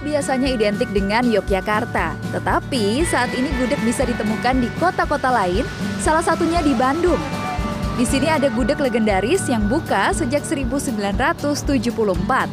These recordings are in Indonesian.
biasanya identik dengan Yogyakarta, tetapi saat ini gudeg bisa ditemukan di kota-kota lain, salah satunya di Bandung. Di sini ada gudeg legendaris yang buka sejak 1974.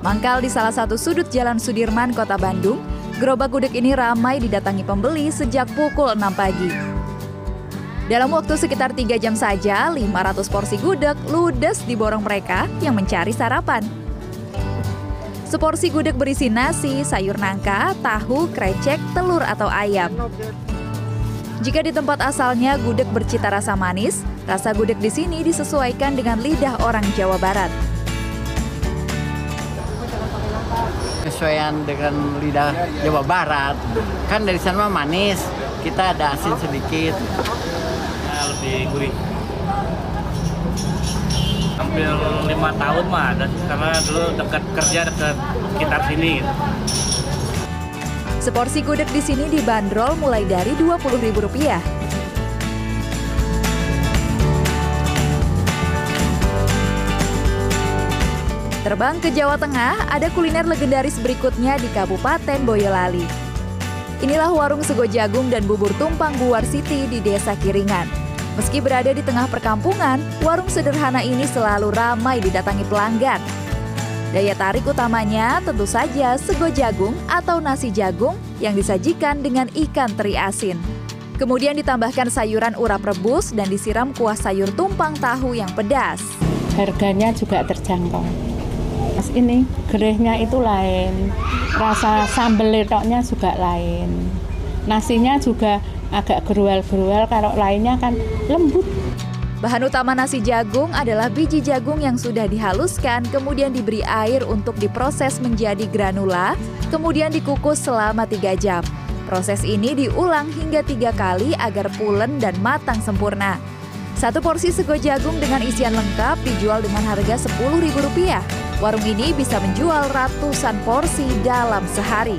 Mangkal di salah satu sudut Jalan Sudirman, Kota Bandung, gerobak gudeg ini ramai didatangi pembeli sejak pukul 6 pagi. Dalam waktu sekitar 3 jam saja, 500 porsi gudeg ludes diborong mereka yang mencari sarapan. Seporsi gudeg berisi nasi, sayur nangka, tahu, krecek, telur atau ayam. Jika di tempat asalnya gudeg bercita rasa manis, rasa gudeg di sini disesuaikan dengan lidah orang Jawa Barat. Kesesuaian dengan lidah Jawa Barat, kan dari sana manis, kita ada asin sedikit lebih gurih hampir lima tahun mah ada karena dulu dekat kerja dekat sekitar sini Seporsi gudeg di sini dibanderol mulai dari Rp20.000. Terbang ke Jawa Tengah, ada kuliner legendaris berikutnya di Kabupaten Boyolali. Inilah warung sego jagung dan bubur tumpang Buar City di Desa Kiringan. Meski berada di tengah perkampungan, warung sederhana ini selalu ramai didatangi pelanggan. Daya tarik utamanya tentu saja sego jagung atau nasi jagung yang disajikan dengan ikan teri asin. Kemudian ditambahkan sayuran urap rebus dan disiram kuah sayur tumpang tahu yang pedas. Harganya juga terjangkau. Mas ini gerehnya itu lain, rasa sambal letoknya juga lain. Nasinya juga agak gerual-gerual kalau lainnya kan lembut. Bahan utama nasi jagung adalah biji jagung yang sudah dihaluskan, kemudian diberi air untuk diproses menjadi granula, kemudian dikukus selama 3 jam. Proses ini diulang hingga tiga kali agar pulen dan matang sempurna. Satu porsi sego jagung dengan isian lengkap dijual dengan harga Rp10.000. Warung ini bisa menjual ratusan porsi dalam sehari.